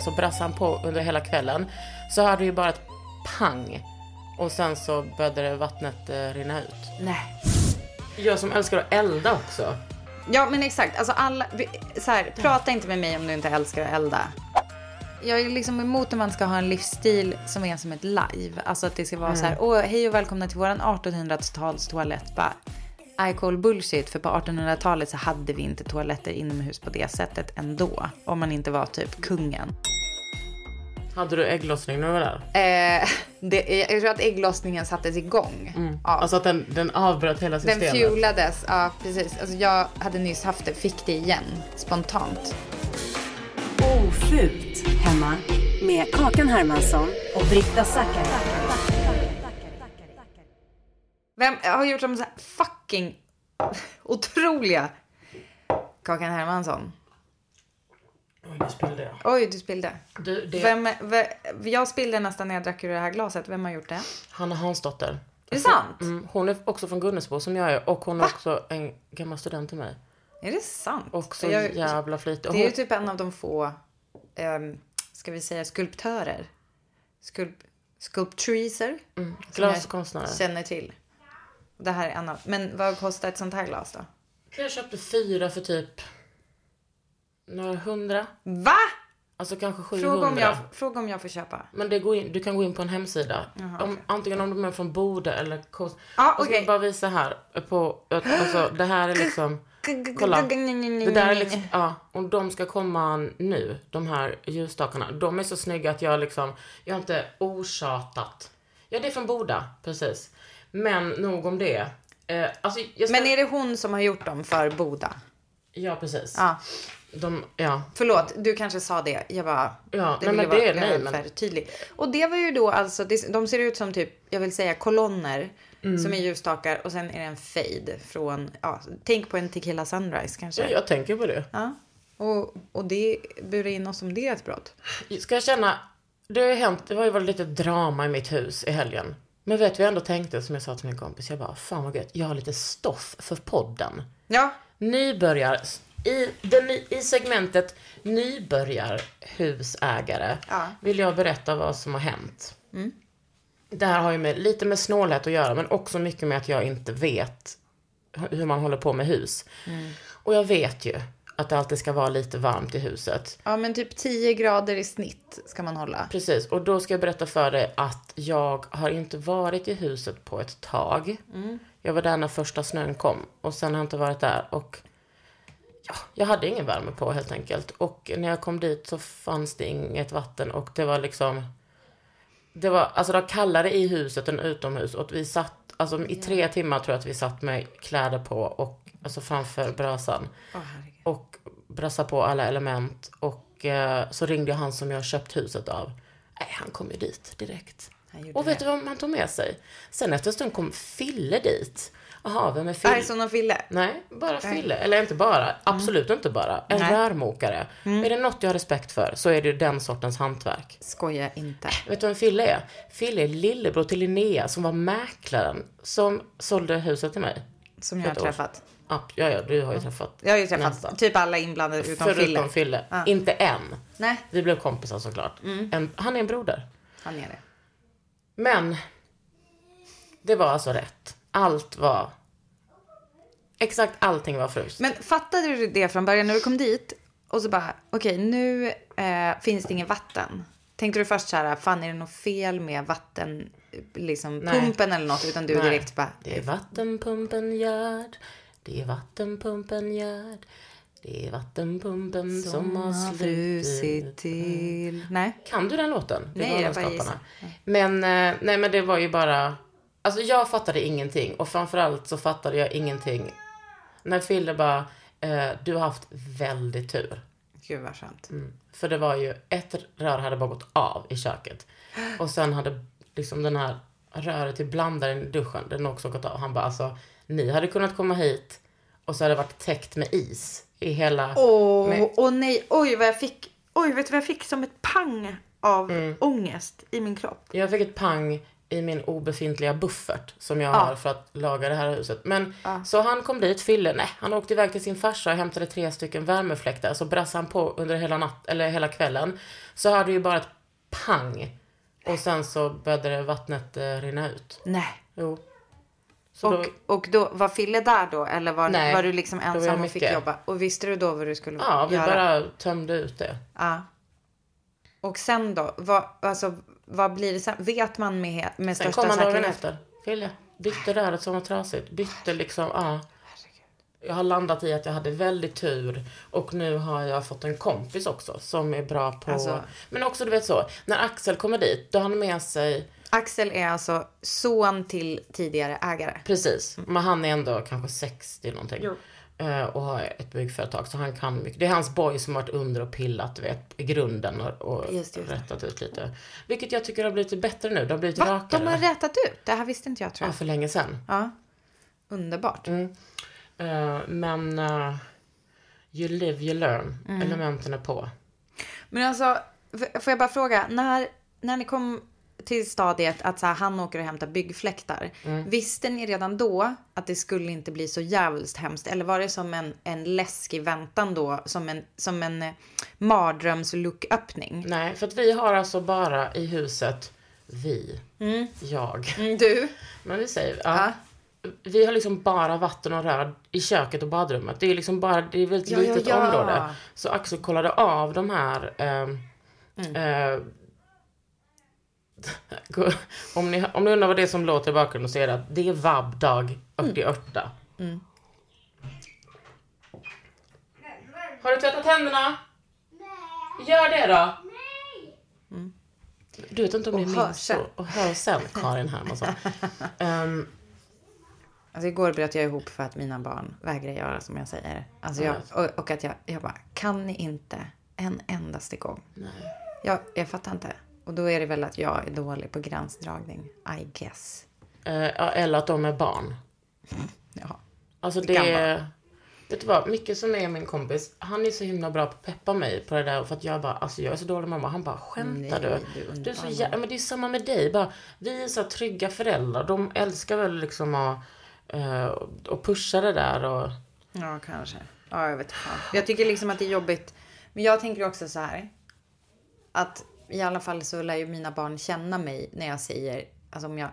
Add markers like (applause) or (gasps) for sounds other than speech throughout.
Så brassade han på under hela kvällen. Så hörde vi bara ett pang. Och sen så började vattnet eh, rinna ut. Nej. Jag som älskar att elda också. Ja men exakt, alltså alla, vi- så här, prata inte med mig om du inte älskar att elda. Jag är liksom emot att man ska ha en livsstil som är som ett live. Alltså att det ska vara så här, åh hej och välkomna till våran 1800-tals toalett. Bara, I call bullshit, för på 1800-talet så hade vi inte toaletter inomhus på det sättet ändå. Om man inte var typ kungen. Hade du ägglossning när du var där? Eh, (laughs) det, jag tror att ägglossningen sattes igång. Ja. Alltså att den, den avbröt hela Den systemet. fuelades, ja precis. Alltså jag hade nyss haft det, fick det igen spontant. Ofult hemma med Kakan Hermansson och Britta Zackari. Vem har gjort de så här fucking otroliga Kakan Hermansson? Oj, nu spillde jag. Oj, du spillde. Du, det... Vem, ve, jag spillde nästan när jag drack ur det här glaset. Vem har gjort det? Hanna Hansdotter. Är det sant? Mm, hon är också från Gunnesbo som jag är och hon är också en gammal student till mig. Är det sant? Och så Jag- jävla. Och Det är ju typ en av de få, um, ska vi säga skulptörer. Skulp, sculptriser. Mm, som jag glaskonstnärer. Känner till. Det här är en av, men vad kostar ett sånt här glas då? Jag köpte fyra för typ några hundra. Va? Alltså kanske 700. Fråga om jag, fråga om jag får köpa. Men det går in, du kan gå in på en hemsida. om, Antingen om de är från Bode eller Kost. Ja, Jag ska bara visa här. På, alltså, det här är (gasps) liksom... Kolla. Det där är liksom, ja, och de ska komma nu, de här ljusstakarna. De är så snygga att jag liksom, jag har inte orsatat. Ja, det är från Boda, precis. Men nog om det. Eh, alltså, ska, Men är det hon som har gjort dem för Boda? Ja, precis. Ja. De, ja. Förlåt, du kanske sa det. Jag bara... Ja, det nej, men det vara nej, men- övertydlig. Och det var ju då alltså, de ser ut som typ, jag vill säga kolonner. Mm. Som är ljusstakar och sen är det en fade från, ja, tänk på en Tequila Sunrise kanske. Ja, jag tänker på det. Ja. Och, och det burar in oss om det är ett brott. Ska jag känna, det har ju hänt, det har ju varit lite drama i mitt hus i helgen. Men vet jag ändå tänkte, som jag sa till min kompis, jag bara, fan vad gött, jag har lite stoff för podden. Ja. Nybörjar, i, den, i segmentet nybörjarhusägare Ja. vill jag berätta vad som har hänt. Det här har ju med, lite med snålhet att göra, men också mycket med att jag inte vet hur man håller på med hus. Och jag vet ju att det alltid ska vara lite varmt i huset. Ja, men typ 10 grader i snitt ska man hålla. Precis, och då ska jag berätta för dig att jag har inte varit i huset på ett tag. Jag var där när första snön kom och sen har jag inte varit där och jag hade ingen värme på helt enkelt. Och när jag kom dit så fanns det inget vatten och det var liksom det var, alltså det var kallare i huset än utomhus och vi satt, alltså i tre timmar tror jag att vi satt med kläder på och alltså framför brasan. och brassa på alla element och eh, så ringde jag han som jag köpt huset av. Nej, han kom ju dit direkt. Han Och vet det. du vad man tog med sig? Sen efter en stund kom Fille dit. Jaha, vem är Fille? Ison och Fille. Nej, bara Fille. Eller inte bara. Absolut inte bara. En Nej. rörmokare. Är det något jag har respekt för så är det ju den sortens hantverk. Skoja inte. Vet du vem Fille är? Fille är lillebror till Linnea som var mäklaren som sålde huset till mig. Som jag har träffat. Ja, ja, du har ju träffat Jag har ju träffat nästan. typ alla inblandade utom Förutom Fille. Fille. Ja. Inte än. Nej, Vi blev kompisar såklart. En, han är en broder. han är det. Men det var alltså rätt. Allt var... Exakt allting var fryst. Men fattade du det från början när du kom dit? Och så bara, okej nu eh, finns det ingen vatten. Tänkte du först så här, fan är det något fel med vatten, liksom Nej. pumpen eller något? Utan du Nej. direkt bara, Det är vattenpumpen Gerd. Det är vattenpumpen Gerd. Det är vattenpumpen som, har frusit till. Nej. Kan du den låten? Det Nej, jag bara Galenskaparna. Men, eh, nej men det var ju bara... Alltså jag fattade ingenting. Och framförallt så fattade jag ingenting. När Fille bara, eh, du har haft väldigt tur. Gud vad skönt. Mm. För det var ju, ett rör hade bara gått av i köket. Och sen hade liksom den här röret till blandaren i duschen, den också gått av. Han bara alltså, ni hade kunnat komma hit och så hade det varit täckt med is i hela... Åh, med, åh nej, oj vad jag fick, oj vet du vad jag fick som ett pang av Mm. ångest i min kropp. Jag fick ett pang i min obefintliga buffert som jag Ja. har för att laga det här huset. Men så han kom dit, Fille, nej, han åkte iväg till sin farsa och hämtade tre stycken värmefläktar. Så brassade han på under hela natt, eller hela kvällen. Så hade ju bara ett pang. Och sen så började vattnet eh, rinna ut. Nej. Jo. Så Och, då, och då, var Fille där då? Eller var, Nej, var du liksom ensam och fick jobba? Och visste du då vad du skulle ja, vi göra? bara tömde ut det. Ja. Och sen då? Vad, alltså, vad blir det sen? Vet man med, med Sen största kom han dagen säkerhet? efter. Fille, bytte röret som var trasigt. Bytte liksom, ja. Jag har landat i att jag hade väldigt tur och nu har jag fått en kompis också som är bra på... Alltså- Men också du vet så, när Axel kommer dit, då har han med sig, Axel är alltså son till tidigare ägare. precis, men han är ändå kanske 60 någonting. Eh, Och har ett byggföretag så han kan mycket. Det är hans boy som har varit under och pillat, vet, i grunden och, och Just just rättat ut lite. Vilket jag tycker har blivit bättre nu. Det har blivit Va? rakare. De har rätat ut? Det här visste inte jag tror Ja, jag. för länge sedan. Ja. Underbart. Eh, men uh, you live, you learn. Mm. Elementen är på. Men alltså, får jag bara fråga. När, när ni kom till stadiet att så här, han åker och hämtar byggfläktar. Mm. Visste ni redan då att det skulle inte bli så jävligt hemskt? Eller var det som en, en läskig väntan då? Som en, som en eh, mardrömslucköppning? Nej, för att vi har alltså bara i huset, vi, jag. Mm, du? Men vi säger, ja. Vi har liksom bara vatten och rör i köket och badrummet. Det är liksom bara, det är ett väldigt Ja, ja, litet ja. område. Så Axel kollade av de här ehm, Mm. (laughs) om, ni, om ni undrar vad det är som låter i bakgrunden så är det att det är vab dag 88. Mm. Har du tvättat händerna? Nej. Gör det då. Nej. Du vet inte om Och ni hör minns sen. så. Och hör sen, Karin Hermansson. um, (laughs) Alltså igår bröt jag ihop för att mina barn vägrar göra som jag säger. Alltså jag, och, och att jag, jag bara, kan ni inte en endaste gång? nej. Jag, jag fattar inte. Och då är det väl att jag är dålig på gränsdragning, I guess. Eh, ja, eller att de är barn. Jaha. Alltså Det kan det... vara. Vet du vad, Micke som är min kompis, han är så himla bra på att peppa mig på det där för att jag bara, alltså jag är så dålig mamma. Han bara, skämtar Nej, du? du är Du är så jä- men det är samma med dig. Bara, vi är så trygga föräldrar. De älskar väl liksom att uh, och pusha det där och... Ja, kanske. Ja, jag vet fan. Jag tycker liksom att det är jobbigt. Men jag tänker också så här. Att i alla fall så lär ju mina barn känna mig när jag säger, alltså om jag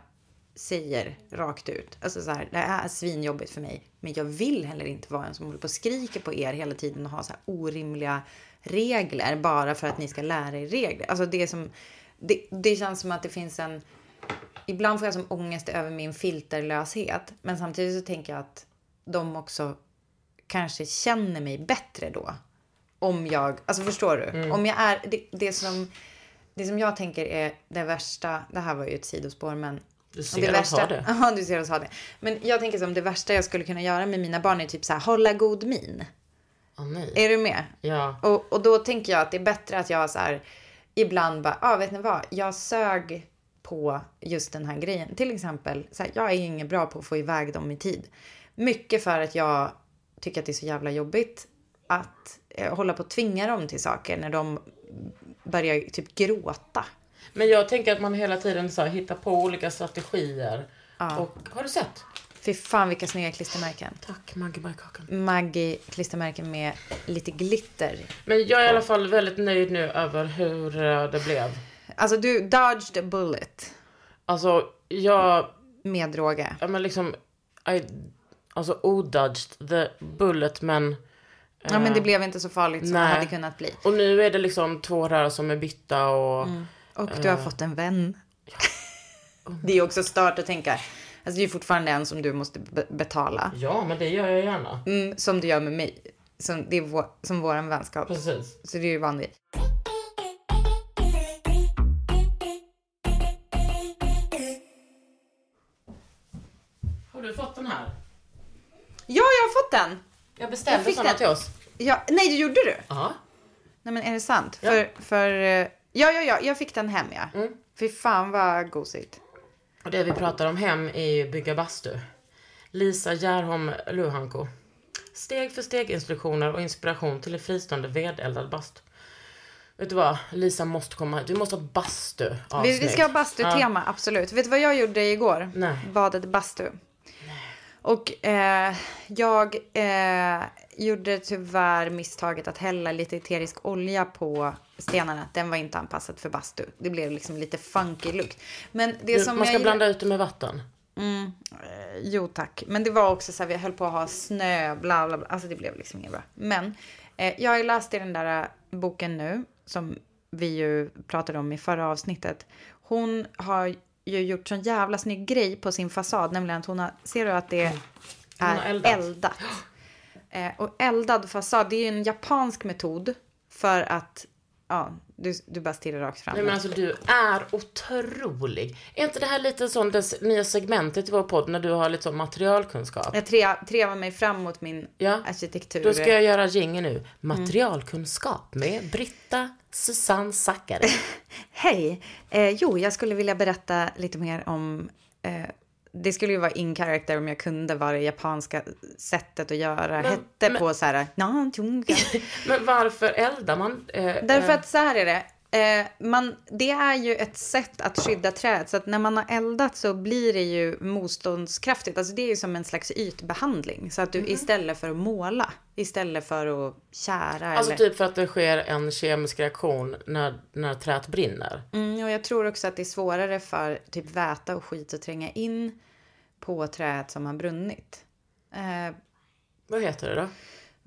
säger rakt ut. Alltså så här, det här är svinjobbigt för mig. Men jag vill heller inte vara en som håller på och skriker på er hela tiden och har så här orimliga regler bara för att ni ska lära er regler. Alltså det som, det, det känns som att det finns en, ibland får jag som ångest över min filterlöshet. Men samtidigt så tänker jag att de också kanske känner mig bättre då. Om jag, alltså förstår du? Om jag är, det, det, som, det som jag tänker är det värsta, det här var ju ett sidospår men. Du ser det oss värsta, ha det. (laughs) Ja, du ser oss ha det. Men jag tänker som det värsta jag skulle kunna göra med mina barn är typ så här, hålla god min. Nej. Är du med? Ja. Och, och då tänker jag att det är bättre att jag så här, ibland bara, ja ah, vet ni vad, jag sög på just den här grejen. Till exempel, så här, jag är ingen bra på att få iväg dem i tid. Mycket för att jag tycker att det är så jävla jobbigt att eh, hålla på att tvinga dem till saker när de börjar typ gråta. Men jag tänker att man hela tiden så här, hittar på olika strategier. Och har du sett? Fy fan vilka snygga klistermärken. Tack Maggie Bajkakan. Maggie klistermärken med lite glitter. Men jag är i alla fall väldigt nöjd nu över hur eh, det blev. Alltså du dodged a bullet Alltså, jag, med råge. ja men liksom, I, alltså odudged the bullet men Ja men det blev inte så farligt som det nej. hade kunnat bli. Och nu är det liksom två rör som är bytta och... Och du har fått en vän. (laughs) Det är också stört att tänka. Alltså det är fortfarande en som du måste be- betala. Ja, men det gör jag gärna. Mm, som du gör med mig. Som, det är vår, som våran vänskap. Precis. Så det är ju vanligt. Har du fått den här? Ja, jag har fått den! Jag beställde Jag fick såna den. till oss. Ja, nej, det gjorde du? Ja. Nej men är det sant? Ja. För, för, eh, ja, ja, ja, jag fick den hem ja. Mm. Fy fan vad gosigt. Och det vi pratar om hem är ju bygga bastu. Lisa Gerholm Luhanko. Steg för steg instruktioner och inspiration till en fristående vedeldad bastu. Vet du vad? Lisa måste komma. Vi måste ha bastu Vi, vi ska ha bastutema, absolut. Vet du vad jag gjorde igår? Nej. Badade bastu. Och eh, jag eh, gjorde tyvärr misstaget att hälla lite eterisk olja på stenarna. Den var inte anpassad för bastu. Det blev liksom lite funky lukt. Men det Du, som man ska jag blanda ut det med vatten. Jo tack. Men det var också så här, vi höll på att ha snö, bla bla bla. Alltså det blev liksom inget bra. Men eh, jag har ju läst i den där eh, boken nu, som vi ju pratade om i förra avsnittet. Hon har ju gjort sån jävla snygg grej på sin fasad, nämligen att hon har, ser du att det Mm. Är eldat. eldat? (gasps) (gasps) Eh, och eldad fasad, det är ju en japansk metod för att, ja, du, du bara stirrar rakt fram. Nej men alltså du är otrolig. Är inte det här lite sån det nya segmentet i vår podd när du har lite sån materialkunskap? Jag tre- trevar mig fram mot min Ja. arkitektur. Då ska jag göra jingle nu. Materialkunskap med Britta Susanne Zackari. (laughs) Hej! Eh, jo, jag skulle vilja berätta lite mer om... Eh, det skulle ju vara in character om jag kunde vad det japanska sättet att göra hette på så här... (laughs) Men varför eldar man? Eh, Därför eh, att så här är det. Eh, man, det är ju ett sätt att skydda träd. Så att när man har eldat så blir det ju motståndskraftigt. Alltså det är ju som en slags ytbehandling. Så att du istället för att måla, istället för att kära Alltså eller... typ för att det sker en kemisk reaktion när, när träet brinner. Mm, och jag tror också att det är svårare för typ väta och skit att tränga in på träet som har brunnit. Eh, Vad heter det då?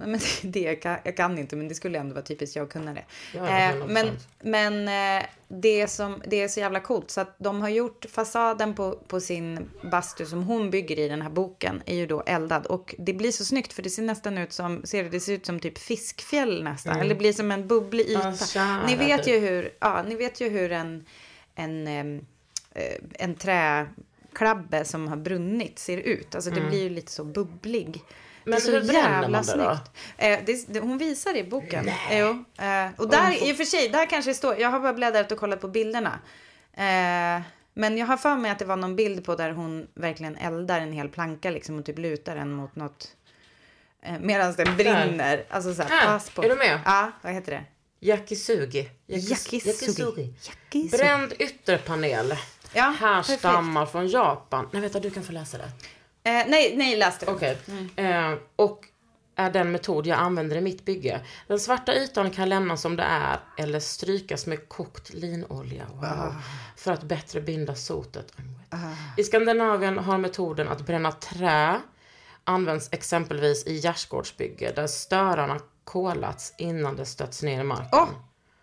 men (laughs) det, det jag, kan, jag kan inte, men det skulle ändå vara typiskt jag att kunna det. Ja, Eh, 100%. men men eh, det, som, det är så jävla coolt. Så att de har gjort fasaden på, på sin bastu som hon bygger i den här boken är ju då eldad. Och det blir så snyggt för det ser nästan ut som, ser det, det ser ut som typ fiskfjäll nästan. Eller det blir som en bubblig yta. Ja, kära, ni, vet typ. ju hur, ja, ni vet ju hur en, en, em, eh, en träklabbe som har brunnit ser ut. Alltså det blir ju lite så bubblig. Mm. Men det är så jävla snyggt. Eh, det, det, hon visar det i boken. Jo, eh, och där, i och för sig, där kanske det står, jag har bara bläddrat och kollat på bilderna. Eh, men jag har för mig att det var någon bild på där hon verkligen eldar en hel planka liksom och typ lutar den mot något. Eh, Medan den brinner. Alltså så Här, pass på. är du med? Ja, vad heter det? Yakisugi. Yakisugi. Yakisugi. Bränd ytterpanel. Ja, Härstammar från Japan. Nej, vet du, du kan få läsa det. Eh, nej, nej, läs det. Okej. Mm. Eh, och är den metod jag använder i mitt bygge. Den svarta ytan kan lämnas som det är eller strykas med kokt linolja. Wow. Ah. För att bättre binda sotet. I Skandinavien har metoden att bränna trä används exempelvis i gärdsgårdsbygge där störarna kolats innan det stöts ner i marken. Åh,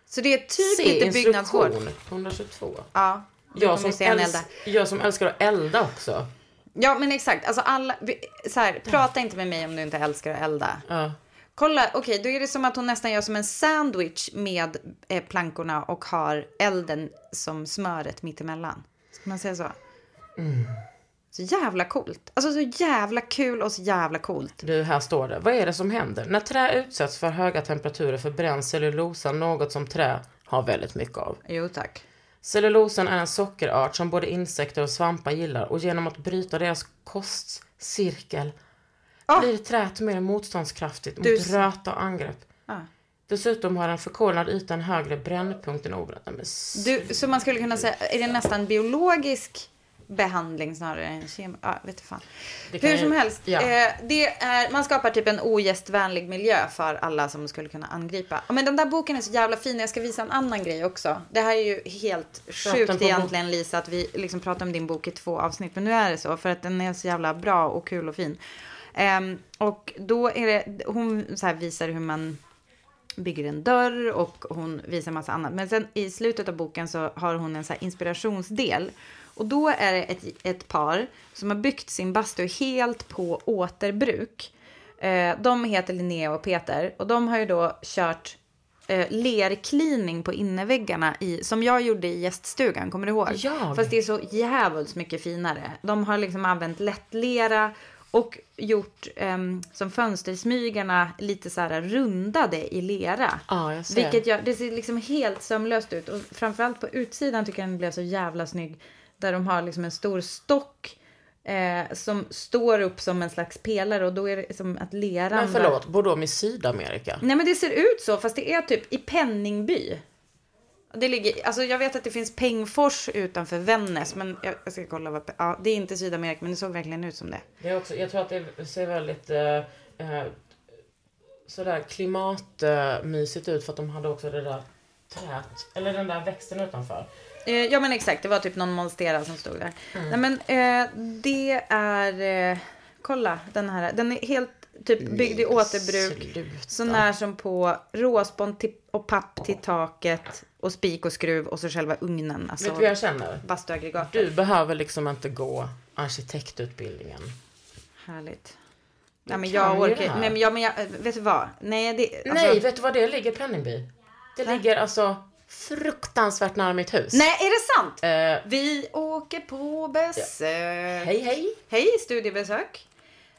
så det är typ Se byggnadsvård. instruktion 122. Ja, Jag som, se en äls- elda. jag som älskar att elda också. Ja, men exakt. Alltså alla, vi- så här, prata inte med mig om du inte älskar att elda. Ja. Kolla, okej, då är det som att hon nästan gör som en sandwich med eh, plankorna och har elden som smöret mittemellan. Ska man säga så? Så jävla coolt. Alltså så jävla kul och så jävla coolt. Du, här står det. Vad är det som händer? När trä utsätts för höga temperaturer förbränns cellulosan, något som trä har väldigt mycket av. Jo tack. Cellulosan är en sockerart som både insekter och svampar gillar och genom att bryta deras kostcirkel Ah. blir träet mer motståndskraftigt mot Du s- röta och angrepp. Ah. Dessutom har en förkolnad yta en högre brännpunkt än s- Du, så man skulle kunna säga, är det nästan biologisk behandling snarare än kemi. Ja, vet fan. Hur ju- som helst. ja. Eh, det är, man skapar typ en ogästvänlig miljö för alla som skulle kunna angripa. Men den där boken är så jävla fin. Jag ska visa en annan grej också. Det här är ju helt sjukt egentligen Lisa att vi liksom pratar om din bok i två avsnitt. Men nu är det så för att den är så jävla bra och kul och fin. Ehm, och då är det, hon visar hur man bygger en dörr och hon visar massa annat. Men sen i slutet av boken så har hon en så inspirationsdel. Och då är det ett, ett par som har byggt sin bastu helt på återbruk. Eh, de heter Linnea och Peter och de har ju då kört eh, lerklining på innerväggarna i, som jag gjorde i gäststugan, kommer du ihåg? Jag? Fast det är så jävligt mycket finare. De har liksom använt lättlera och gjort ehm, som fönstersmygarna lite så här rundade i lera. Ja, jag ser. Vilket gör, det ser liksom helt sömlöst ut. Och framförallt på utsidan tycker jag den blev så jävla snygg. Där de har liksom en stor stock eh, som står upp som en slags pelare och då är det som att leran... Men förlåt, bor de i Sydamerika? Nej men det ser ut så fast det är typ i Penningby. Det ligger, alltså jag vet att det finns Pengfors utanför Vännäs men jag, jag ska kolla vad, ja det är inte Sydamerika men det såg verkligen ut som det. Det är också, jag tror att det ser väldigt eh, eh, sådär klimatmysigt ut för att de hade också det där träet, eller den där växten utanför. Eh, ja men exakt, det var typ någon monstera som stod där. Mm. Nej men eh, det är, eh, kolla den här, den är helt typ byggd i återbruk. sluta. Så när som på råspån och papp till taket och spik och skruv och så själva ugnen. Alltså Vet du vad jag känner? bastuaggregatet. Du behöver liksom inte gå arkitektutbildningen. Härligt. Nej men jag orkar, nej men jag, men jag, vet du vad? Nej det, alltså, Nej, vet du var det ligger Penningby? Det ligger alltså fruktansvärt nära mitt hus. Nej, är det sant? Eh, Vi åker på besök. hej hej. Hej, studiebesök.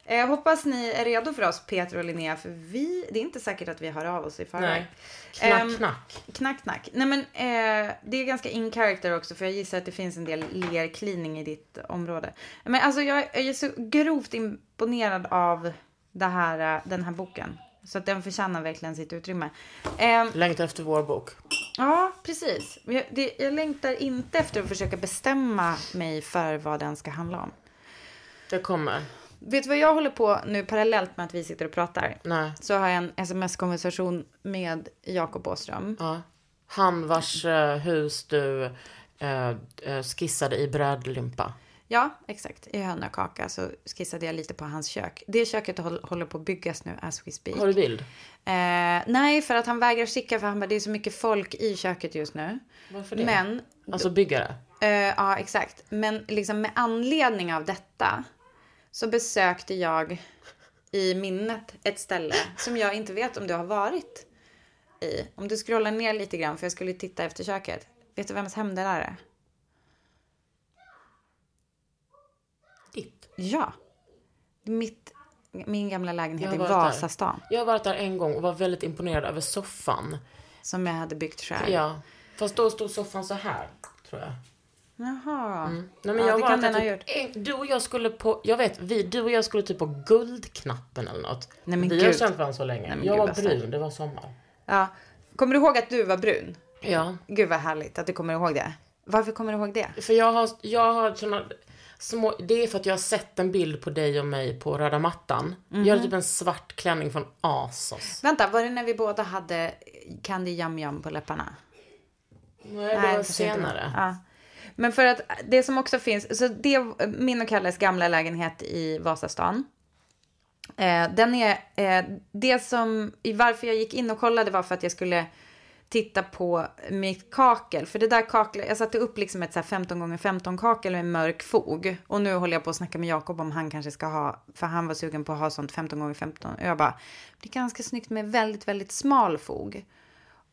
Eh, hoppas ni är redo för oss, Peter och Linnea, för vi, det är inte säkert att vi hör av oss i förväg. Knack Ehm, knack. Knack, knack. Nej, men eh, det är ganska in character också, för jag gissar att det finns en del lerklining i ditt område. Men alltså, jag är så grovt imponerad av det här, eh, den här boken. Så att den förtjänar verkligen sitt utrymme. Ehm, Längtar efter vår bok. Ja, precis. Jag, det, jag längtar inte efter att försöka bestämma mig för vad den ska handla om. Det kommer. Vet du vad jag håller på nu parallellt med att vi sitter och pratar? Nej. Så har jag en sms-konversation med Jakob Åström. Ja. Han vars eh, hus du eh, eh, skissade i brödlimpa. Ja, exakt. I Höna kaka så skissade jag lite på hans kök. Det köket håll, håller på att byggas nu as we speak. Har du bild? Eh, nej, för att han vägrar skicka för han bara, det är så mycket folk i köket just nu. Varför det? Men Alltså byggare? Eh, ja, exakt. Men liksom med anledning av detta så besökte jag i minnet ett ställe som jag inte vet om du har varit i. Om du scrollar ner lite grann för jag skulle titta efter köket. Vet du vems hem det där är? Ja. Mitt, min gamla lägenhet har i varit där. Vasastan. Jag har varit där en gång och var väldigt imponerad över soffan. Som jag hade byggt själv. Ja. Fast då stod soffan så här, tror jag. Jaha. Nej, men Ja, jag det kan den ha typ, en, du och jag skulle på, jag vet, vi, du och jag skulle typ på guldknappen eller något. Nej, men vi har gud. känt varandra så länge. Nej, men jag gud, var brun, det var sommar. Ja. Kommer du ihåg att du var brun? Ja. Gud vad härligt att du kommer ihåg det. Varför kommer du ihåg det? För jag har, jag har såna små, det är för att jag har sett en bild på dig och mig på röda mattan. Jag Mhm. hade typ en svart klänning från Asos. Vänta, var det när vi båda hade Candy Yum Yum på läpparna? Nej, det var kanske inte senare. Ja. Men för att det som också finns, så det, min och Kalles gamla lägenhet i Vasastan. Eh, den är, eh, det som, varför jag gick in och kollade var för att jag skulle titta på mitt kakel. För det där kaklet, jag satte upp liksom ett så här 15 gånger 15 kakel med mörk fog. Och nu håller jag på att snacka med Jakob om han kanske ska ha, för han var sugen på att ha sånt 15 gånger 15. Och jag bara, det är ganska snyggt med väldigt, väldigt smal fog.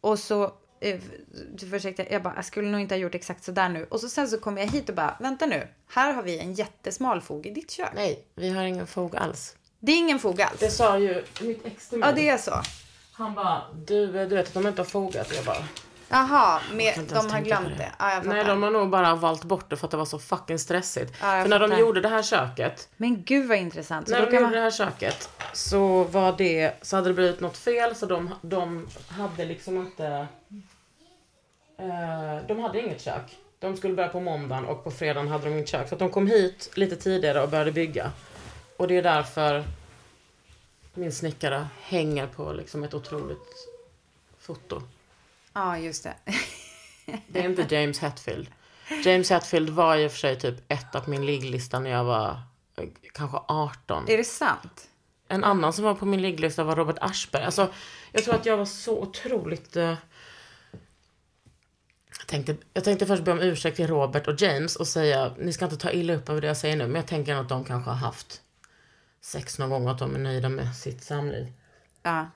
Och så eh, försökte jag, jag bara, jag skulle nog inte ha gjort exakt så där nu. Och så sen så kom jag hit och bara, vänta nu, här har vi en jättesmal fog i ditt kök. Nej, vi har ingen fog alls. Det är ingen fog alls. Det sa ju mitt ex till mig. Ja, det är så. Han bara, du, du vet att de inte har fogat. Jag bara, Jaha, de har glömt det. Ja, jag Nej, fattar. de har nog bara valt bort det för att det var så fucking stressigt. Ja, jag för när de fattar. gjorde det här köket, Men gud vad intressant. Så när då de kan gjorde det man... här köket så var det, så hade det blivit något fel så de, de hade liksom inte, eh, de hade inget kök. De skulle börja på måndagen och på fredagen hade de inget kök. Så att de kom hit lite tidigare och började bygga. Och det är därför min snickare hänger på liksom ett otroligt foto. Ja, just det. (laughs) Det är inte James Hetfield. James Hetfield var i och för sig typ etta på min ligglista när jag var eh, kanske 18. Är det sant? En annan som var på min ligglista var Robert Aschberg. Alltså, jag tror att jag var så otroligt... Eh... Jag, tänkte, jag tänkte först be om ursäkt till Robert och James och säga, ni ska inte ta illa upp över det jag säger nu, men jag tänker att de kanske har haft sex någon gång och att de är nöjda med sitt samliv. Ja.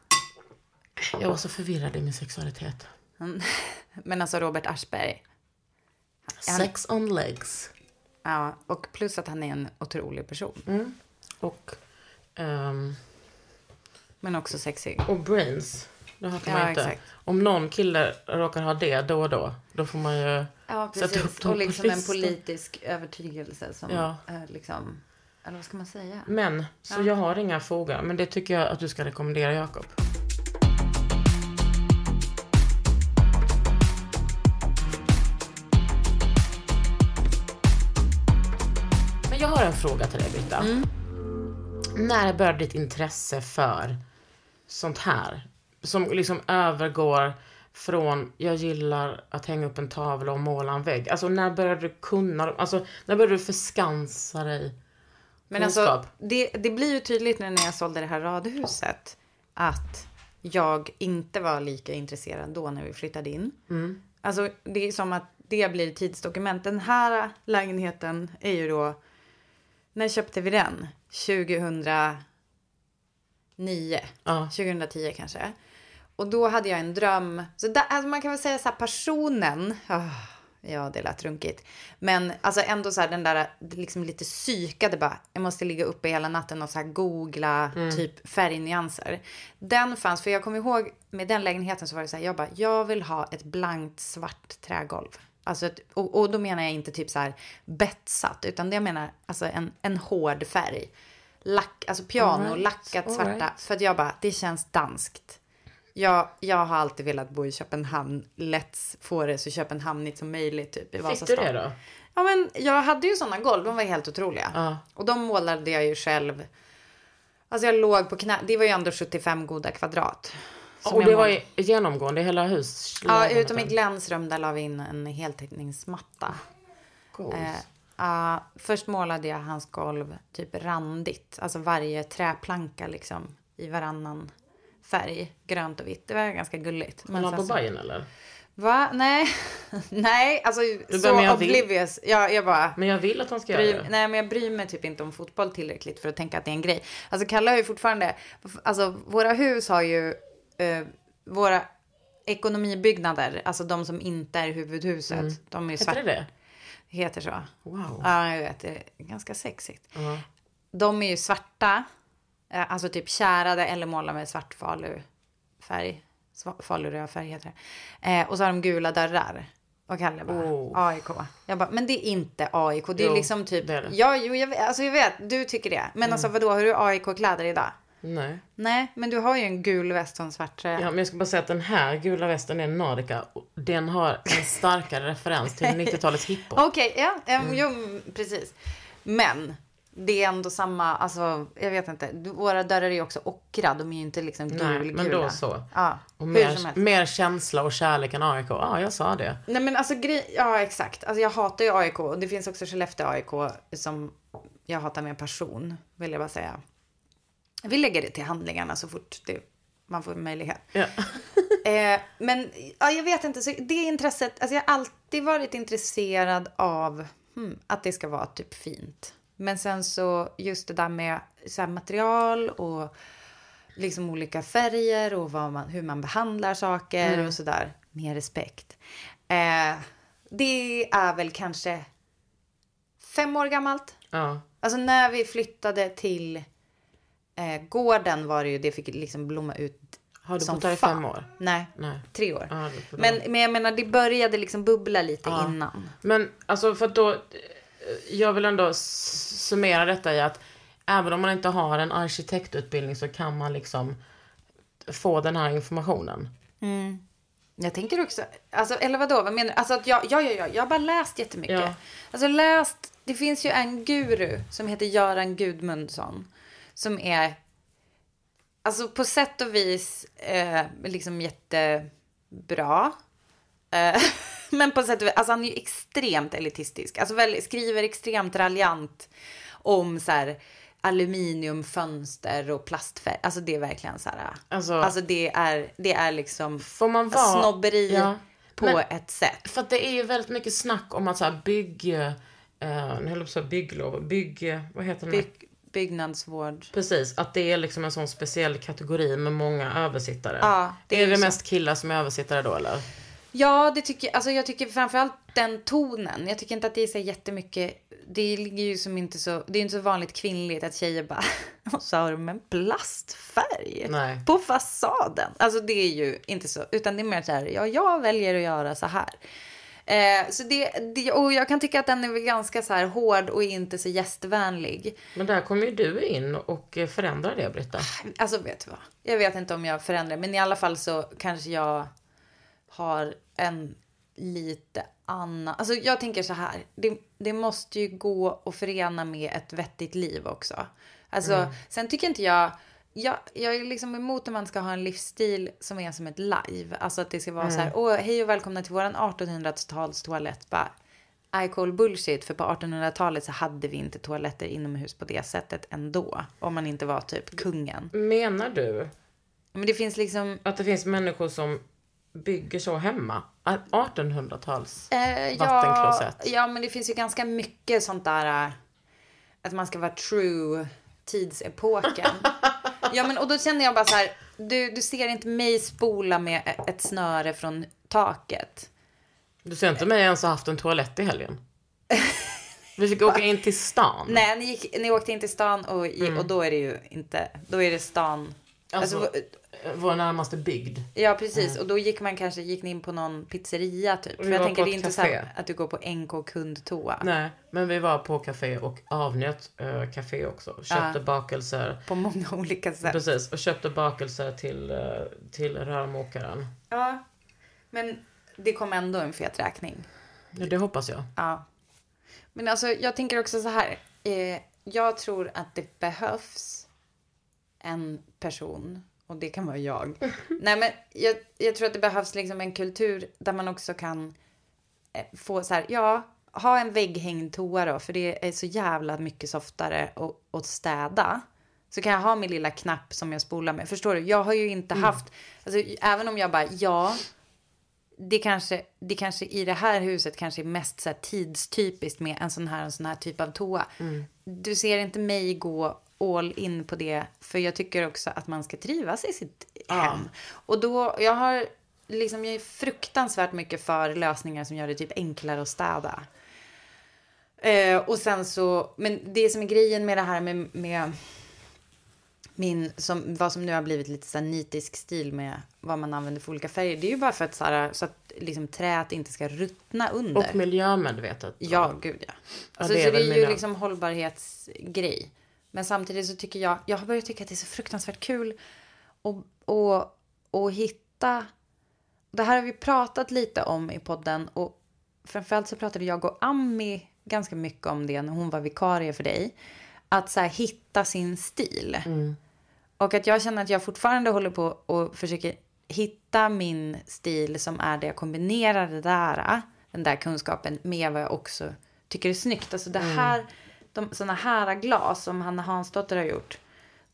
Jag var så förvirrad i min sexualitet. (laughs) Men alltså Robert Aschberg. Han- Sex on legs. Ja, och plus att han är en otrolig person. Mm. Och, ehm, Men också sexig. och brains. Det hatar Ja, man inte. exakt. Om någon kille råkar ha det då och då, då får man ju Ja, sätta upp precis. dem Och på liksom en listan. politisk övertygelse som Ja. är liksom... Eller vad ska man säga? Men, så jag har inga fogar. Men det tycker jag att du ska rekommendera Jakob. Men jag har en fråga till dig, Britta. När började ditt intresse för sånt här? Som liksom övergår från jag gillar att hänga upp en tavla och måla en vägg. Alltså när började du kunna, alltså när började du förskansa dig Men alltså, kunskap? det, det blir ju tydligt nu när jag sålde det här radhuset att jag inte var lika intresserad då när vi flyttade in. Mm. Alltså det är som att det blir tidsdokument. Den här lägenheten är ju då, när köpte vi den? 2009. Ja. 2010 kanske. Och då hade jag en dröm. Så där, alltså man kan väl säga så här personen. ah, ja, det lät runkigt. Men alltså ändå så här den där liksom lite psykade bara. Jag måste ligga uppe hela natten och så här googla typ färgnyanser. Den fanns, för jag kommer ihåg med den lägenheten så var det så här. Jag bara, jag vill ha ett blankt svart trägolv. Alltså ett, och, och då menar jag inte typ så här betsat, utan det jag menar alltså en, en hård färg. Lack, alltså piano, All right, lackat svarta. right. För att jag bara, det känns danskt. Jag, jag har alltid velat bo i Köpenhamn. Let's få det så Köpenhamnigt som möjligt typ i Fick Vasastan. du det då? Ja men jag hade ju sådana golv, de var helt otroliga. Ja. Och de målade jag ju själv. Alltså jag låg på knä, det var ju ändå 75 goda kvadrat. Som och det var genomgående i hela hus? Ja, utom i Glens rum där la vi in en heltäckningsmatta. Coolt. Eh, ja, först målade jag hans golv typ randigt. Alltså varje träplanka liksom i varannan färg. Grönt och vitt. Det var ganska gulligt. Men sen på så- Bajen eller? Va? Nej. (laughs) Nej, alltså bara, så jag vill- oblivious. Jag, bara... Men jag vill att han ska Bry, göra det. nej, men jag bryr mig typ inte om fotboll tillräckligt för att tänka att det är en grej. Alltså Kalle har ju fortfarande, alltså våra hus har ju, eh, våra ekonomibyggnader, alltså de som inte är huvudhuset, de är ju Mm. Heter svarta. det det? Heter så. Wow. Ja, jag vet, det är ganska sexigt. Ja. De är ju svarta, alltså typ kärade eller målade med svart falufärg. Faluröd färg heter det. Eh, och så har de gula dörrar. Och Kalle bara, Oh. AIK. Jag bara, men det är inte AIK. Det är Jo, liksom typ, det är det. Mm. ja, jo, jag, alltså jag vet, du tycker det. Men alltså vadå, har du AIK-kläder idag? Nej. Nej, men du har ju en gul väst och en svart tröja. Ja, men jag ska bara säga att den här gula västen är Nordica. Den har en starkare referens till (laughs) 90-talets hiphop. Okej, ja, Mm. jo, precis. Men det är ändå samma, alltså jag vet inte. Våra dörrar är ju också ockra, de är ju inte liksom Nej, gulgula. men då så. Ja, Och mer, mer känsla och kärlek än AIK. Ja, jag sa det. Nej men alltså grej, ja exakt. Alltså jag hatar ju AIK och det finns också Skellefteå AIK som jag hatar med passion, vill jag bara säga. Vi lägger det till handlingarna så fort det, man får möjlighet. Ja. (laughs) Eh, men ja, jag vet inte, så det intresset, alltså jag har alltid varit intresserad av hmm, att det ska vara typ fint. Men sen så just det där med så här, material och liksom olika färger och man, hur man behandlar saker och sådär. Med respekt. Eh, det är väl kanske fem år gammalt. ja. Alltså när vi flyttade till eh, gården var det ju, det fick liksom blomma ut Har du bott där i fem år? Nej, Nej. tre år. Ja, men, men jag menar, det började liksom bubbla lite Ja. innan. Men alltså för att då, jag vill ändå summera detta i att även om man inte har en arkitektutbildning så kan man liksom få den här informationen. Jag tänker också, alltså, eller vadå, vad menar du? Alltså att jag, ja, ja, ja, jag har bara läst jättemycket. Ja. Alltså läst, det finns ju en guru som heter Göran Gudmundsson. Som är, alltså på sätt och vis, eh, liksom jättebra. Eh, (laughs) men på sätt och vis, alltså han är ju extremt elitistisk. Alltså väl, skriver extremt raljant om så här aluminiumfönster och plastfärg. Alltså det är verkligen så här. Alltså- Alltså, det är, det är liksom Får man vara... snobberi Ja. på Men- ett sätt. För att det är ju väldigt mycket snack om att så här bygg... Eh, nu höll jag på bygglov. Bygg... Vad heter det? Byg, byggnadsvård. Precis, att det är liksom en sån speciell kategori med många översittare. Ja, det är är det så. mest killar som är översittare då eller? Ja, det tycker alltså jag tycker framförallt den tonen. Jag tycker inte att det är så jättemycket. Det ligger ju som inte så. Det är inte så vanligt kvinnligt att tjejer bara. Och så har de en plastfärg Nej. på fasaden. Alltså det är ju inte så. Utan det är mer så här. Ja, jag väljer att göra så här. Eh, så det, det, och jag kan tycka att den är ganska så här hård och inte så gästvänlig. Men där kommer ju du in och förändrar det Britta. Alltså vet du vad? Jag vet inte om jag förändrar. Men i alla fall så kanske jag har en lite annan. Alltså jag tänker så här. Det, det måste ju gå att förena med ett vettigt liv också. Alltså sen tycker inte jag. Jag, jag är liksom emot att man ska ha en livsstil som är som ett live. Alltså att det ska vara så här. Åh, hej och välkomna till våran 1800-tals toalett. Bara, I call bullshit. För på 1800-talet så hade vi inte toaletter inomhus på det sättet ändå. Om man inte var typ kungen. Menar du Men det finns liksom. att det finns människor som bygger så hemma? Att 1800-tals Eh, vattenklosett? Ja, ja, men det finns ju ganska mycket sånt där. eh, Att man ska vara true tidsepoken. (laughs) ja, men och då känner jag bara så här. Du, du ser inte mig spola med ett snöre från taket. Du ser inte mig ens ha haft en toalett i helgen? (laughs) Vi fick åka in till stan. Nej, ni, gick, ni åkte in till stan och, i, och då är det ju inte. Då är det stan. Alltså, Alltså, vår närmaste bygd. ja, precis. Och då gick man kanske gick ni in på någon pizzeria typ. För jag tänker det är inte så att du går på NK kundtoa. Nej, men vi var på café och avnjöt café också. Köpte Ja. bakelser. På många (laughs) olika sätt. Precis, och köpte bakelser till, eh, till rörmokaren. Ja, men det kom ändå en fet räkning. Ja, det hoppas jag. Ja. Men alltså, jag tänker också så här. Eh, jag tror att det behövs en person, och det kan vara jag. (laughs) Nej, men jag, jag tror att det behövs liksom en kultur där man också kan eh, få så här, ja, ha en vägghängd toa då, för det är så jävla mycket softare att, att städa. Så kan jag ha min lilla knapp som jag spolar med. Förstår du? Jag har ju inte haft, alltså, även om jag bara, ja, det kanske, det kanske i det här huset kanske är mest så här tidstypiskt med en sån här, en sån här typ av toa. Du ser inte mig gå all in på det, för jag tycker också att man ska trivas i sitt hem. Och då, jag har liksom, jag är fruktansvärt mycket för lösningar som gör det typ enklare att städa. Eh, och sen så, men det som är grejen med det här med, med min, som, vad som nu har blivit lite så nitisk stil med vad man använder för olika färger. Det är ju bara för att, så, här, så att liksom, träet inte ska ruttna under. Och miljömedvetet. Ja, gud ja. Alltså, det är så det är ju liksom hållbarhetsgrej. Men samtidigt så tycker jag, jag har börjat tycka att det är så fruktansvärt kul att, att, att hitta, det här har vi pratat lite om i podden och framförallt så pratade jag och Ami ganska mycket om det när hon var vikarie för dig. Att så här, hitta sin stil. Och att jag känner att jag fortfarande håller på och försöker hitta min stil som är det jag kombinerar det där, den där kunskapen med vad jag också tycker är snyggt. Alltså det här, de, såna här glas som Hanna Hansdotter har gjort.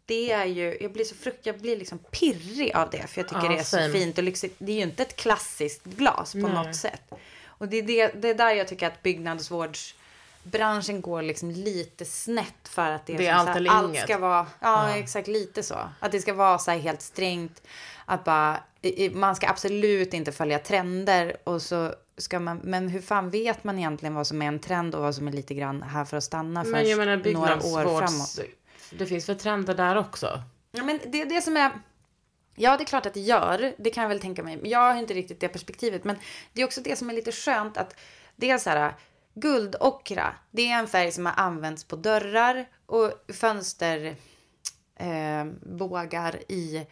Det är ju, jag blir så frukt, jag blir liksom pirrig av det. För jag tycker Ja, det är så same. fint och lyxigt. Det är ju inte ett klassiskt glas på något sätt. Och det är, det, det är där jag tycker att byggnadsvårdsbranschen går liksom lite snett för att det är, Det är så allt här, allt ska vara, ja, exakt lite så. Att det ska vara så här helt strängt. Att bara, man ska absolut inte följa trender och så ska man, men hur fan vet man egentligen vad som är en trend och vad som är lite grann här för att stanna för Men jag menar några år framåt? Det finns väl trender där också? Ja, men det är det som är... Ja, det är klart att det gör. Det kan jag väl tänka mig. Men jag har inte riktigt det perspektivet. Men det är också det som är lite skönt att det är så här... Guldockra, det är en färg som har använts på dörrar och fönster eh, i,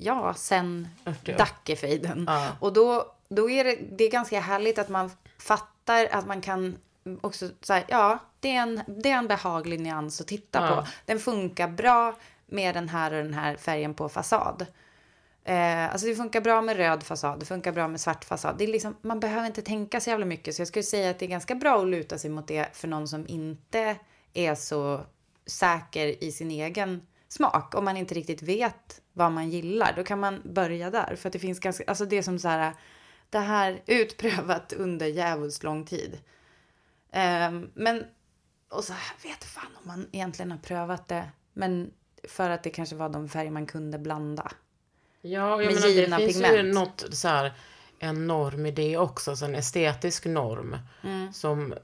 ja, sen 40 år. Dackefejden. Ja. Och då, då är det, det är ganska härligt att man fattar att man kan också säga, ja, det är, en, det är en behaglig nyans att titta Ja. på. Den funkar bra med den här och den här färgen på fasad. Eh, alltså det funkar bra med röd fasad, det funkar bra med svart fasad. Det är liksom, man behöver inte tänka så jävla mycket. Så jag skulle säga att det är ganska bra att luta sig mot det för någon som inte är så säker i sin egen smak. Om man inte riktigt vet vad man gillar, då kan man börja där. För att det finns ganska, alltså det är som så här, det här utprövat under djävulskt lång tid. Ehm, men, och så här, vet fan om man egentligen har prövat det. Men för att det kanske var de färger man kunde blanda. Ja, jag Med menar, det finns ju pigment. något så här, en norm i det också, så en estetisk norm. Mm. Som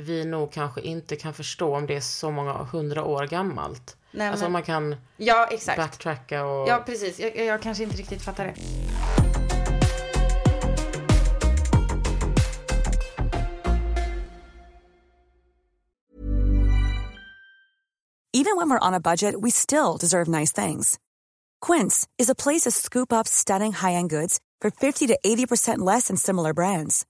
vi nog kanske inte kan förstå om det är så många hundra år gammalt. Nej, alltså men- om man kan Ja, exakt. backtracka och... Ja, precis. Jag, jag kanske inte riktigt fattar det. Even when we're on a budget, we still deserve nice things. Quince is a place to scoop up stunning high-end goods for 50 to 80% less than similar brands.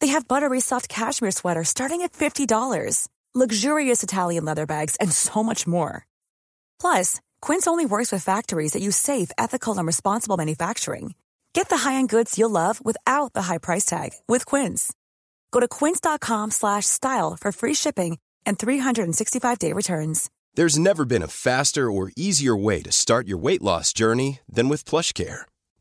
They have buttery soft cashmere sweaters starting at $50, luxurious Italian leather bags, and so much more. Plus, Quince only works with factories that use safe, ethical, and responsible manufacturing. Get the high-end goods you'll love without the high price tag with Quince. Go to quince.com slash style for free shipping and 365-day returns. There's never been a faster or easier way to start your weight loss journey than with PlushCare.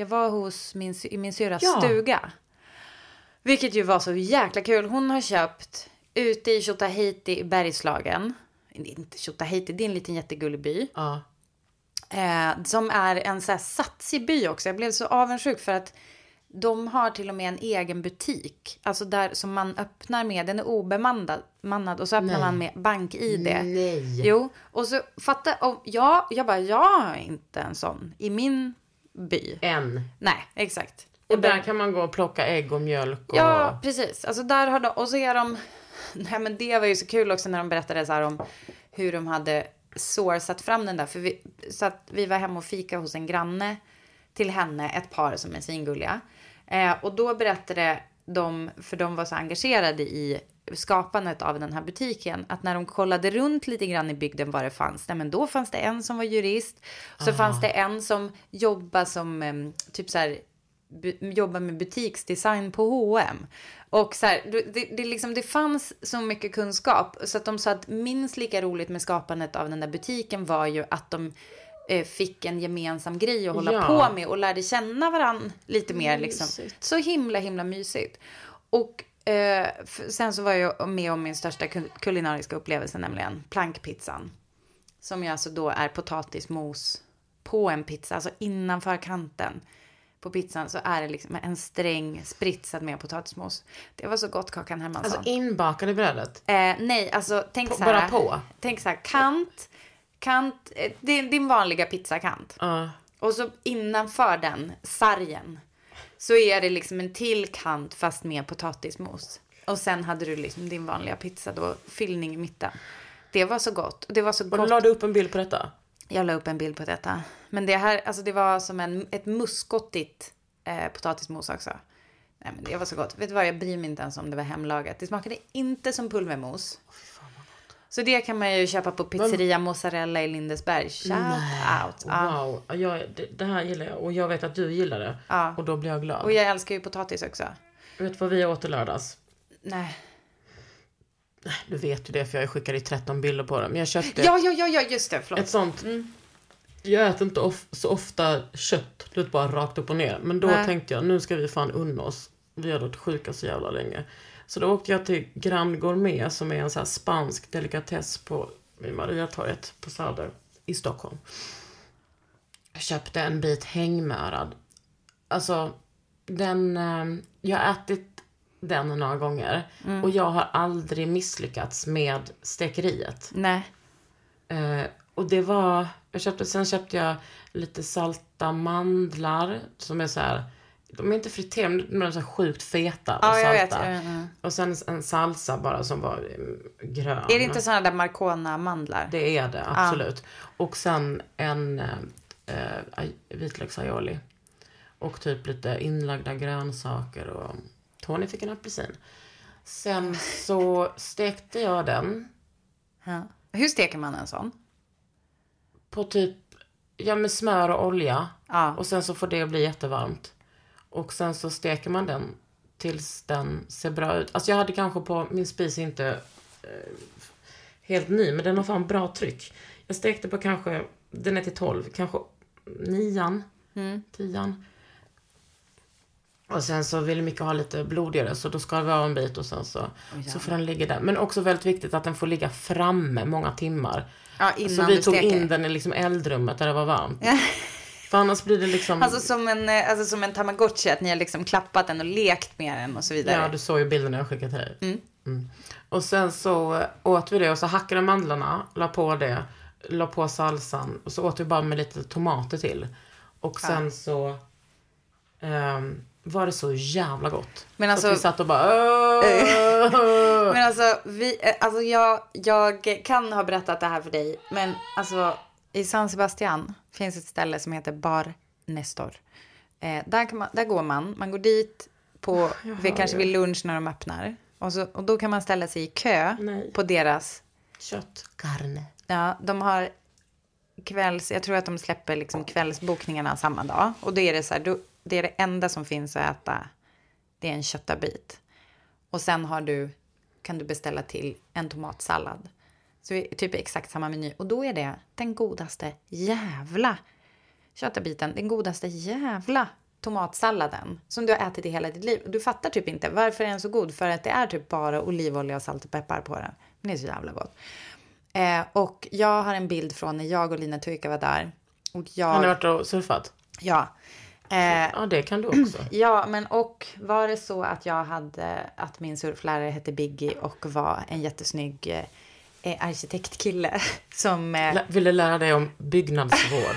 Jag var hos min, i min syrras Ja. stuga. Vilket ju var så jäkla kul. Hon har köpt ute i Tjotahejti i Bergslagen. Inte Tjotahejti, det är en liten jättegullig by. Ja. Eh, som är en så här satsig by också. Jag blev så avundsjuk för att de har till och med en egen butik. Alltså där som man öppnar med, den är obemannad mannad, och så öppnar man med bank-id. Nej. Jo, och så fatta, och ja, jag bara, jag har inte en sån i min by. En. Nej, exakt. Och där kan man gå och plocka ägg och mjölk och... Ja, precis. Alltså där har de, och så är de, (laughs) nej men det var ju så kul också när de berättade så här om hur de hade sourcat fram den där. För vi, så att vi var hemma och fika hos en granne till henne, ett par som är svingulliga. Eh, och då berättade de, för de var så engagerade i skapandet av den här butiken, att när de kollade runt lite grann i bygden vad det fanns, nej men då fanns det en som var jurist, så fanns det en som jobbade som typ så här jobba med butiksdesign på H&M. Och så här, det, det, liksom, det fanns så mycket kunskap så att de sa att minst lika roligt med skapandet av den där butiken var ju att de eh, fick en gemensam grej att hålla Ja. på med och lärde känna varandra lite mer. Liksom. Så himla, himla mysigt. Och eh, sen så var jag med om min största kul- kulinariska upplevelse, nämligen plankpizzan. Som ju alltså då är potatismos på en pizza, alltså innanför kanten på pizzan så är det liksom en sträng spritsad med potatismos. Det var så gott Kakan Hermansson. Alltså inbakad i brödet. eh, nej, alltså tänk På- så här. bara på? Tänk så här, kant, kant, eh, din, din vanliga pizzakant. Ja. Och så innanför den, sargen, så är det liksom en till kant fast med potatismos. Och sen hade du liksom din vanliga pizza då, fyllning i mitten. Det var så gott. Det var så Och gott. du la du upp en bild på detta? Jag la upp en bild på detta. Men det här, alltså det var som en, ett muskottigt eh, potatismos också. Nej men det var så gott. Vet du vad, jag bryr mig inte ens om det var hemlagat. Det smakade inte som pulvermos. Så det kan man ju köpa på pizzeria Mozzarella i Lindesberg. Shout out. Ja. Wow, jag, det, det här gillar jag. Och jag vet att du gillar det. Ja. Och då blir jag glad. Och jag älskar ju potatis också. Vet du vad vi åt i lördags? Nej. Du vet ju det för jag skickade i 13 bilder på det. Men jag köpte Ja, ja, ja, ja, just det. Förlåt. ett sånt. Jag äter inte of, så ofta kött, du bara rakt upp och ner. Men då Nej. tänkte jag, nu ska vi fan unna oss. Vi har varit sjuka så jävla länge. Så då åkte jag till Grand Gourmet som är en så spansk delikatess på Mariatorget på Söder i Stockholm. Jag köpte en bit hängmörad. Alltså, den... Eh, jag har ätit den några gånger. Och jag har aldrig misslyckats med stekeriet. Nej. Eh, och det var, jag köpte, sen köpte jag lite salta mandlar som är så här, de är inte friterade men de är så sjukt feta och Ja, jag vet. salta. Ja, ja. Och sen en salsa bara som var mm, grön. Är det inte sådana där Marcona-mandlar? Det är det, absolut. Och sen en eh, vitlöksaioli. Och typ lite inlagda grönsaker och Tony fick en apelsin. Sen så stekte jag den Ja. Hur steker man en sån? på typ, ja med smör och olja. Ja. Och sen så får det bli jättevarmt. Och sen så steker man den tills den ser bra ut. Alltså jag hade kanske på, min spis är inte eh, helt ny, men den har fan bra tryck. Jag stekte på kanske, den är till 12, kanske nian, tian. Och sen så vill Micke ha lite blodigare så då ska vi ha en bit och sen så, så får den ligga där. Men också väldigt viktigt att den får ligga framme många timmar. Ja, innan så vi du tog steker. in den i liksom eldrummet där det var varmt. (laughs) För annars blir det liksom... Alltså som en, eh, alltså som en tamagotchi, att ni har liksom klappat den och lekt med den och så vidare. Ja, du såg ju bilden jag skickade till dig. Mm. Och sen så åt vi det och så hackade mandlarna, la på det, la på salsan och så åt vi bara med lite tomater till. Och sen så ehm, var det så jävla gott. Men Så alltså- att vi satt och bara! (laughs) Men alltså, vi, eh, alltså jag, jag kan ha berättat det här för dig, men alltså i San Sebastian finns ett ställe som heter Bar Nestor. Eh, där, kan man, där går man, man går dit på, vid, kanske vid lunch när de öppnar. Och, så, och då kan man ställa sig i kö Nej. på deras, Kött, carne. ja, de har kvälls, jag tror att de släpper liksom kvällsbokningarna samma dag. Och då är det så här, då, det är det enda som finns att äta, det är en köttabit. Och sen har du, kan du beställa till en tomatsallad. Så är typ exakt samma meny. Och då är det den godaste jävla köttabiten, den godaste jävla tomatsalladen som du har ätit i hela ditt liv. Och du fattar typ inte varför är den så god. För att det är typ bara olivolja, salt och peppar på den. Men det är så jävla gott. Eh, och jag har en bild från när jag och Lina Turka var där. Och jag... Har ni varit och surfat? Ja. Eh, Ja, det kan du också. (clears throat) Ja, men och var det så att jag hade, att min surflärare hette Biggie och var en jättesnygg eh, arkitektkille (laughs) som... Eh, Lä- Ville lära dig om byggnadsvård.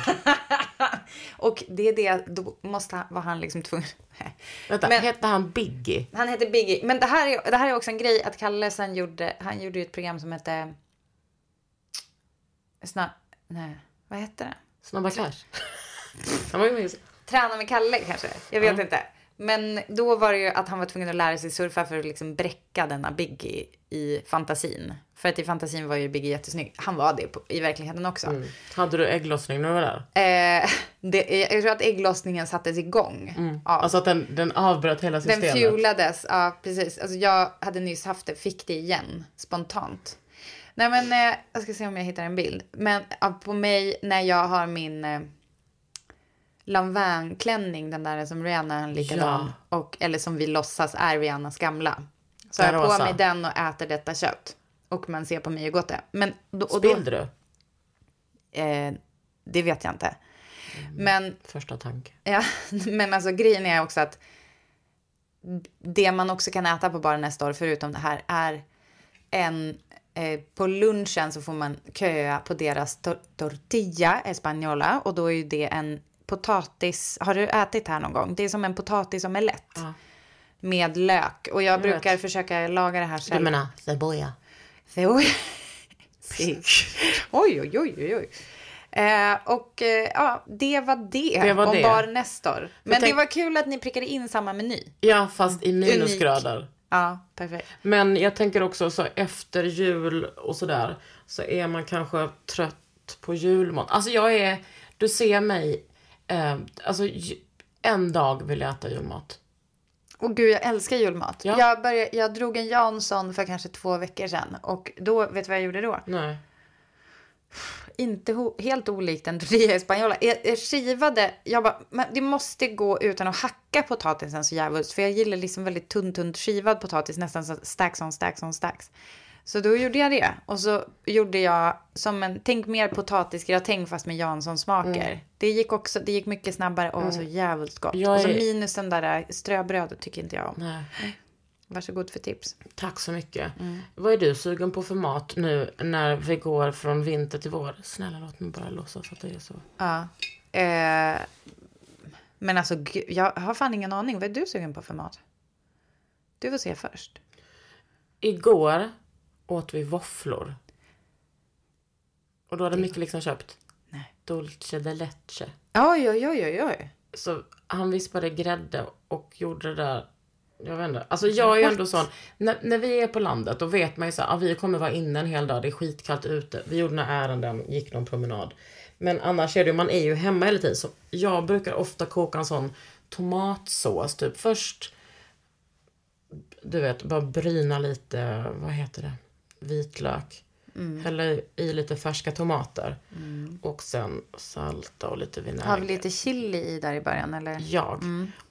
(laughs) och det är det, då måste han, var han liksom tvungen... (laughs) Vänta, Men- hette han Biggie? Han heter Biggie. Men det här, är, det här är också en grej att Kalle sen gjorde, han gjorde ju ett program som hette... Snar, nej, vad hette det? Snabba Cash? Han var ju med i- Träna med Kalle kanske? Jag vet inte. Men då var det ju att han var tvungen att lära sig surfa för att liksom bräcka denna Biggie i fantasin. För att i fantasin var ju Biggie jättesnygg. Han var det på, i verkligheten också. Mm. Hade du ägglossning när du var där? Eh, (laughs) det, jag tror att ägglossningen sattes igång. Ja. Alltså att den, den avbröt hela Den systemet? fuelades, ja precis. Alltså jag hade nyss haft det, fick det igen spontant. Nej men eh, jag ska se om jag hittar en bild. Men på mig när jag har min eh, Lanvin-klänning, den där som Rihanna har likadan. Och, eller som vi låtsas är Rihannas gamla. Så Den har jag på mig den och äter detta kött. Och man ser på mig hur gott det är. Men då, och då, Spillde du? eh, det vet jag inte. Men Första tanke. Ja, (laughs) men alltså grejen är också att det man också kan äta på baren nästa år, förutom det här, är en... Eh, på lunchen så får man köa på deras tor- tortilla española och då är ju det en potatis... Har du ätit här någon gång? Det är som en potatisomelett. Med lök. Och jag, brukar vet. försöka laga det här själv. Du menar cebolla? Oj. Si. (laughs) oj, oj, oj, oj, oj. Eh, och eh, ja, det var det, Det var om det. Bar Nestor. Men tänk- det var kul att ni prickade in samma meny. Ja, fast i minusgrader. Ja, perfekt. Men jag tänker också så efter jul och sådär så är man kanske trött på julmat. Alltså jag är, du ser mig, eh, alltså en dag vill jag äta julmat. Och gud, jag älskar julmat. Ja. Jag, började, jag drog en Jansson för kanske två veckor sedan. Och då, vet du vad jag gjorde då? Nej. Inte ho- helt olikt en tortilla espanjola. Jag, jag skivade, jag bara, men det måste gå utan att hacka potatisen så jävligt. För jag gillar liksom väldigt tunn, tunt skivad potatis, nästan så stacks on stacks on stacks. Så då gjorde jag det. Och så gjorde jag som en, tänk mer potatisgratäng fast med Jansson-smaker. Mm. Det gick också, det gick mycket snabbare och var så jävligt gott. Jag Och så är- minus den där ströbrödet tycker inte jag om. Nej. Varsågod för tips. Tack så mycket. Mm. Vad är du sugen på för mat nu när vi går från vinter till vår? Snälla låt mig bara låtsas att det är så. Ja. Eh, men alltså, jag har fan ingen aning. Vad är du sugen på för mat? Du får se först. Igår åt vi våfflor. Och då hade Micke liksom köpt Nej. Dolce de leche. Oj, oj, oj, oj, oj. Så han vispade grädde och gjorde det där. Jag vet inte. Alltså jag är ju ändå sån. När, när vi är på landet då vet man ju så här, ah, vi kommer vara inne en hel dag. Det är skitkallt ute. Vi gjorde några ärenden, gick någon promenad. Men annars är det ju, man är ju hemma hela tiden. Så jag brukar ofta koka en sån tomatsås. Typ först, du vet, bara bryna lite, vad heter det? Vitlök. Hälla i lite färska tomater. Och sen salta och lite vinäger. Har vi lite chili i där i början eller? Jag.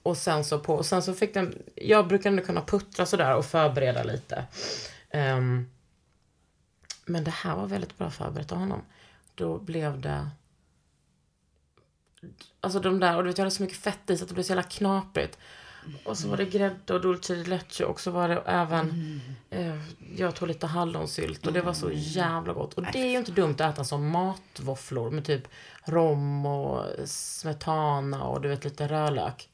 Och sen så på, och sen så fick den, jag brukar ändå kunna puttra sådär och förbereda lite. Ehm, men det här var väldigt bra förberett av honom. Då blev det, alltså de där, och du vet jag hade så mycket fett i så att det blev så jävla knaprigt. Och så var det grädde och dulce de leche och så var det även, eh, jag tog lite hallonsylt och det var så jävla gott. Och det är ju inte dumt att äta som matvåfflor med typ rom och smetana och du vet lite rödlök.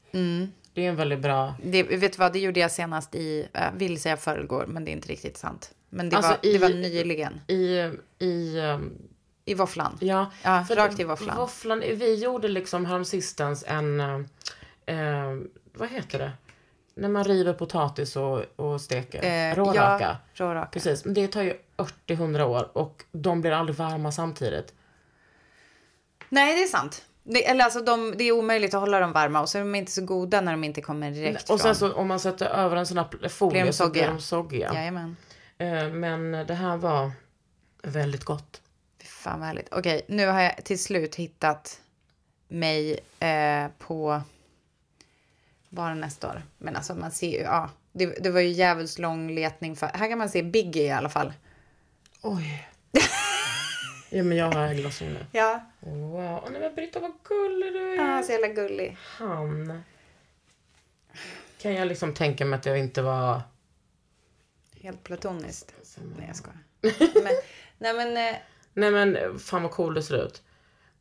Det är en väldigt bra, Det, vet du vad, det gjorde jag senast i, jag vill säga förrgår, men det är inte riktigt sant. Men det, Alltså, var, det i- var nyligen. i, i ehm, I våfflan. Ja, Ja, för rakt i våfflan. våfflan. Vi gjorde liksom häromsistens en, eh, eh, vad heter det? När man river potatis och, och steker. Eh, Råraka. Ja, råraka. Precis, men det tar ju 80-100 år och de blir aldrig varma samtidigt. Nej, det är sant. Det, eller alltså de, det är omöjligt att hålla dem varma och så är de inte så goda när de inte kommer direkt Och sen så om man sätter över en sån här folie Blir så blir de soggiga. Jajamän. Eh, men det här var väldigt gott. Fan vad härligt. Okej, nu har jag till slut hittat mig eh, på bara nästa år. Men alltså man ser ju, ja. Det, det var ju jävligt lång letning för, här kan man se Biggie i alla fall. Oj. (laughs) ja men jag har ägglossning nu. Ja. Wow. Nej men Britta vad gullig du är. Ah, så jävla gullig. Han. Kan jag liksom tänka mig att jag inte var... Helt platoniskt. Nej jag skojar. (laughs) Men, nej men, eh, Nej men fan vad cool det ser ut.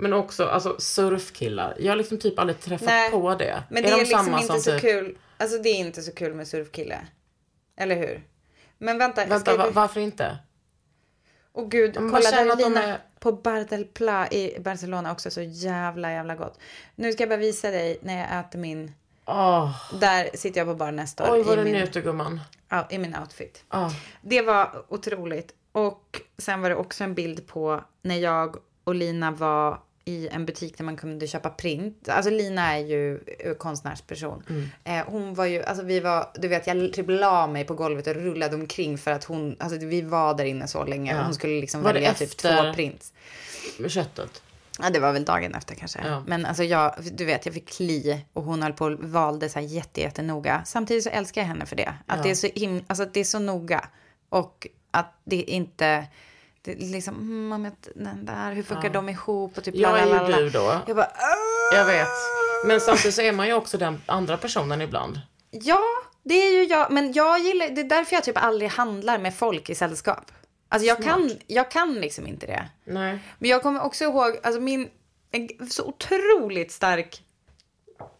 Men också alltså surfkillar. Jag har liksom typ aldrig träffat Nej, på det. men det är, de liksom inte så typ- kul. Alltså det är inte så kul med surfkille. Eller hur? Men vänta. Vänta, va, varför inte? Åh gud, man kolla där är att de är- på Bar del Pla i Barcelona också så jävla jävla gott. Nu ska jag bara visa dig när jag äter min, Åh, där sitter jag på bar nästa år oj vad du min, njuter gumman. ja, i min outfit. Ah. Det var otroligt. Och sen var det också en bild på när jag och Lina var i en butik där man kunde köpa print. Alltså Lina är ju eh, konstnärsperson. Mm. Eh, hon var ju, alltså vi var, du vet jag typ la mig på golvet och rullade omkring för att hon, alltså vi var där inne så länge. Ja. Hon skulle liksom Var det välja typ efter- två prints. Med köttet. Ja, det var väl dagen efter kanske. Ja. Men alltså jag, du vet, jag fick kli och hon höll på och valde så här jätte, jättenoga. Samtidigt så älskar jag henne för det. Att Ja. det är så him- alltså att det är så noga. Och att det inte, det liksom, mm, om jag, den där, hur funkar de ihop och typ Jag är ju du då. Jag bara, "Åh!" Jag vet. Men samtidigt så är man ju också den andra personen ibland. ja, det är ju jag. Men jag gillar, det är därför jag typ aldrig handlar med folk i sällskap. Alltså jag kan, jag kan liksom inte det. Nej. Men jag kommer också ihåg, alltså min en så otroligt stark,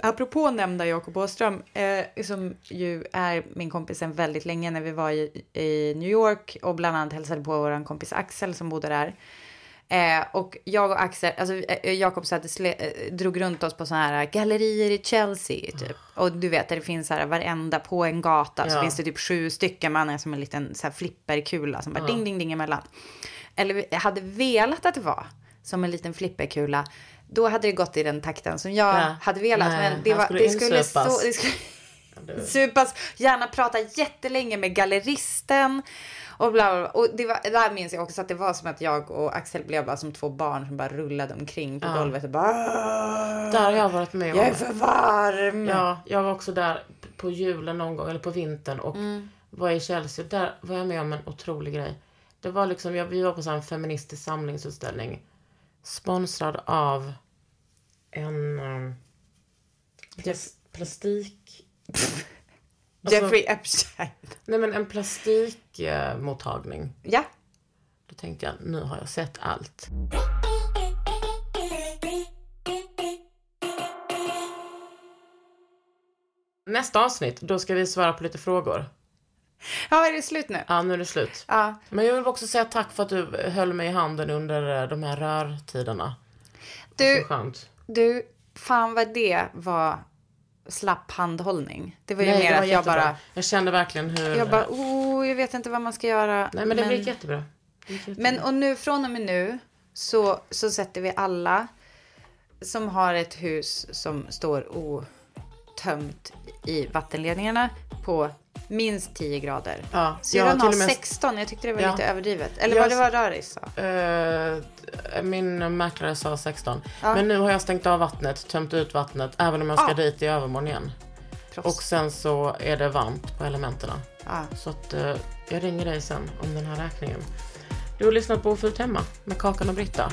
apropå nämnda Jakob Åström, eh, som ju är min kompis sedan väldigt länge när vi var i, i New York och bland annat hälsade på vår kompis Axel som bodde där. Eh, och jag och Axel, alltså eh, Jakob så eh, drog runt oss på sådana här gallerier i Chelsea typ. Och du vet, där det finns så här varenda, på en gata så Ja. finns det typ sju stycken, man är som en liten så här flipperkula som bara ding, ding, ding emellan. Eller vi hade velat att det var som en liten flipperkula. Då hade det gått i den takten som jag Ja. hade velat. Nej, men det, var, skulle det skulle så... Det skulle, (laughs) supas, gärna prata jättelänge med galleristen. Och, bla bla, bla. och det var, där minns jag också att det var som att jag och Axel blev bara som två barn som bara rullade omkring på golvet och bara... Där har jag varit med om. Jag är för varm. Ja, jag var också där på julen någon gång, eller på vintern och Mm. var i Chelsea. Där var jag med om en otrolig grej. Det var liksom, jag, vi var på en feministisk samlingsutställning. Sponsrad av en um, plas- plastik... (laughs) Alltså, Jeffrey Epstein. Nej men en plastikmottagning. Ja. Då tänkte jag, nu har jag sett allt. Nästa avsnitt, då ska vi svara på lite frågor. Ja, är det slut nu? Ja, nu är det slut. Ja. Men jag vill också säga tack för att du höll mig i handen under eh, de här rörtiderna. Du, du, fan vad det var slapp handhållning. Det var ju Nej, mer var att jag jättebra. bara... Jag kände verkligen hur... Jag bara, oh, jag vet inte vad man ska göra. Nej, men det gick jättebra. Jättebra. Men och nu, från och med nu, så, så sätter vi alla som har ett hus som står otömt i vattenledningarna på minst 10 grader. Ja, Syrran jag har med- 16, jag tyckte det var Ja. lite överdrivet. Eller Jag- vad det var Raris sa. Eh, min mäklare sa 16. Ja. Men nu har jag stängt av vattnet, tömt ut vattnet, även om jag ska Ja. dit i övermorgon igen. Proffs. Och sen så är det varmt på elementerna. Ja. Så att eh, jag ringer dig sen om den här räkningen. Du har lyssnat på Ofult hemma med Kakan och Britta.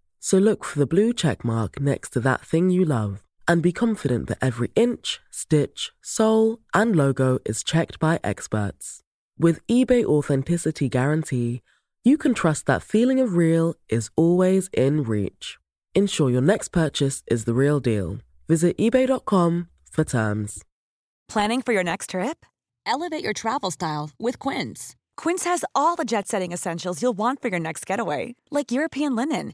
So look for the blue check mark next to that thing you love and be confident that every inch, stitch, sole, and logo is checked by experts. With eBay Authenticity Guarantee, you can trust that feeling of real is always in reach. Ensure your next purchase is the real deal. Visit eBay.com for terms. Planning for your next trip? Elevate your travel style with Quince. Quince has all the jet setting essentials you'll want for your next getaway, like European linen,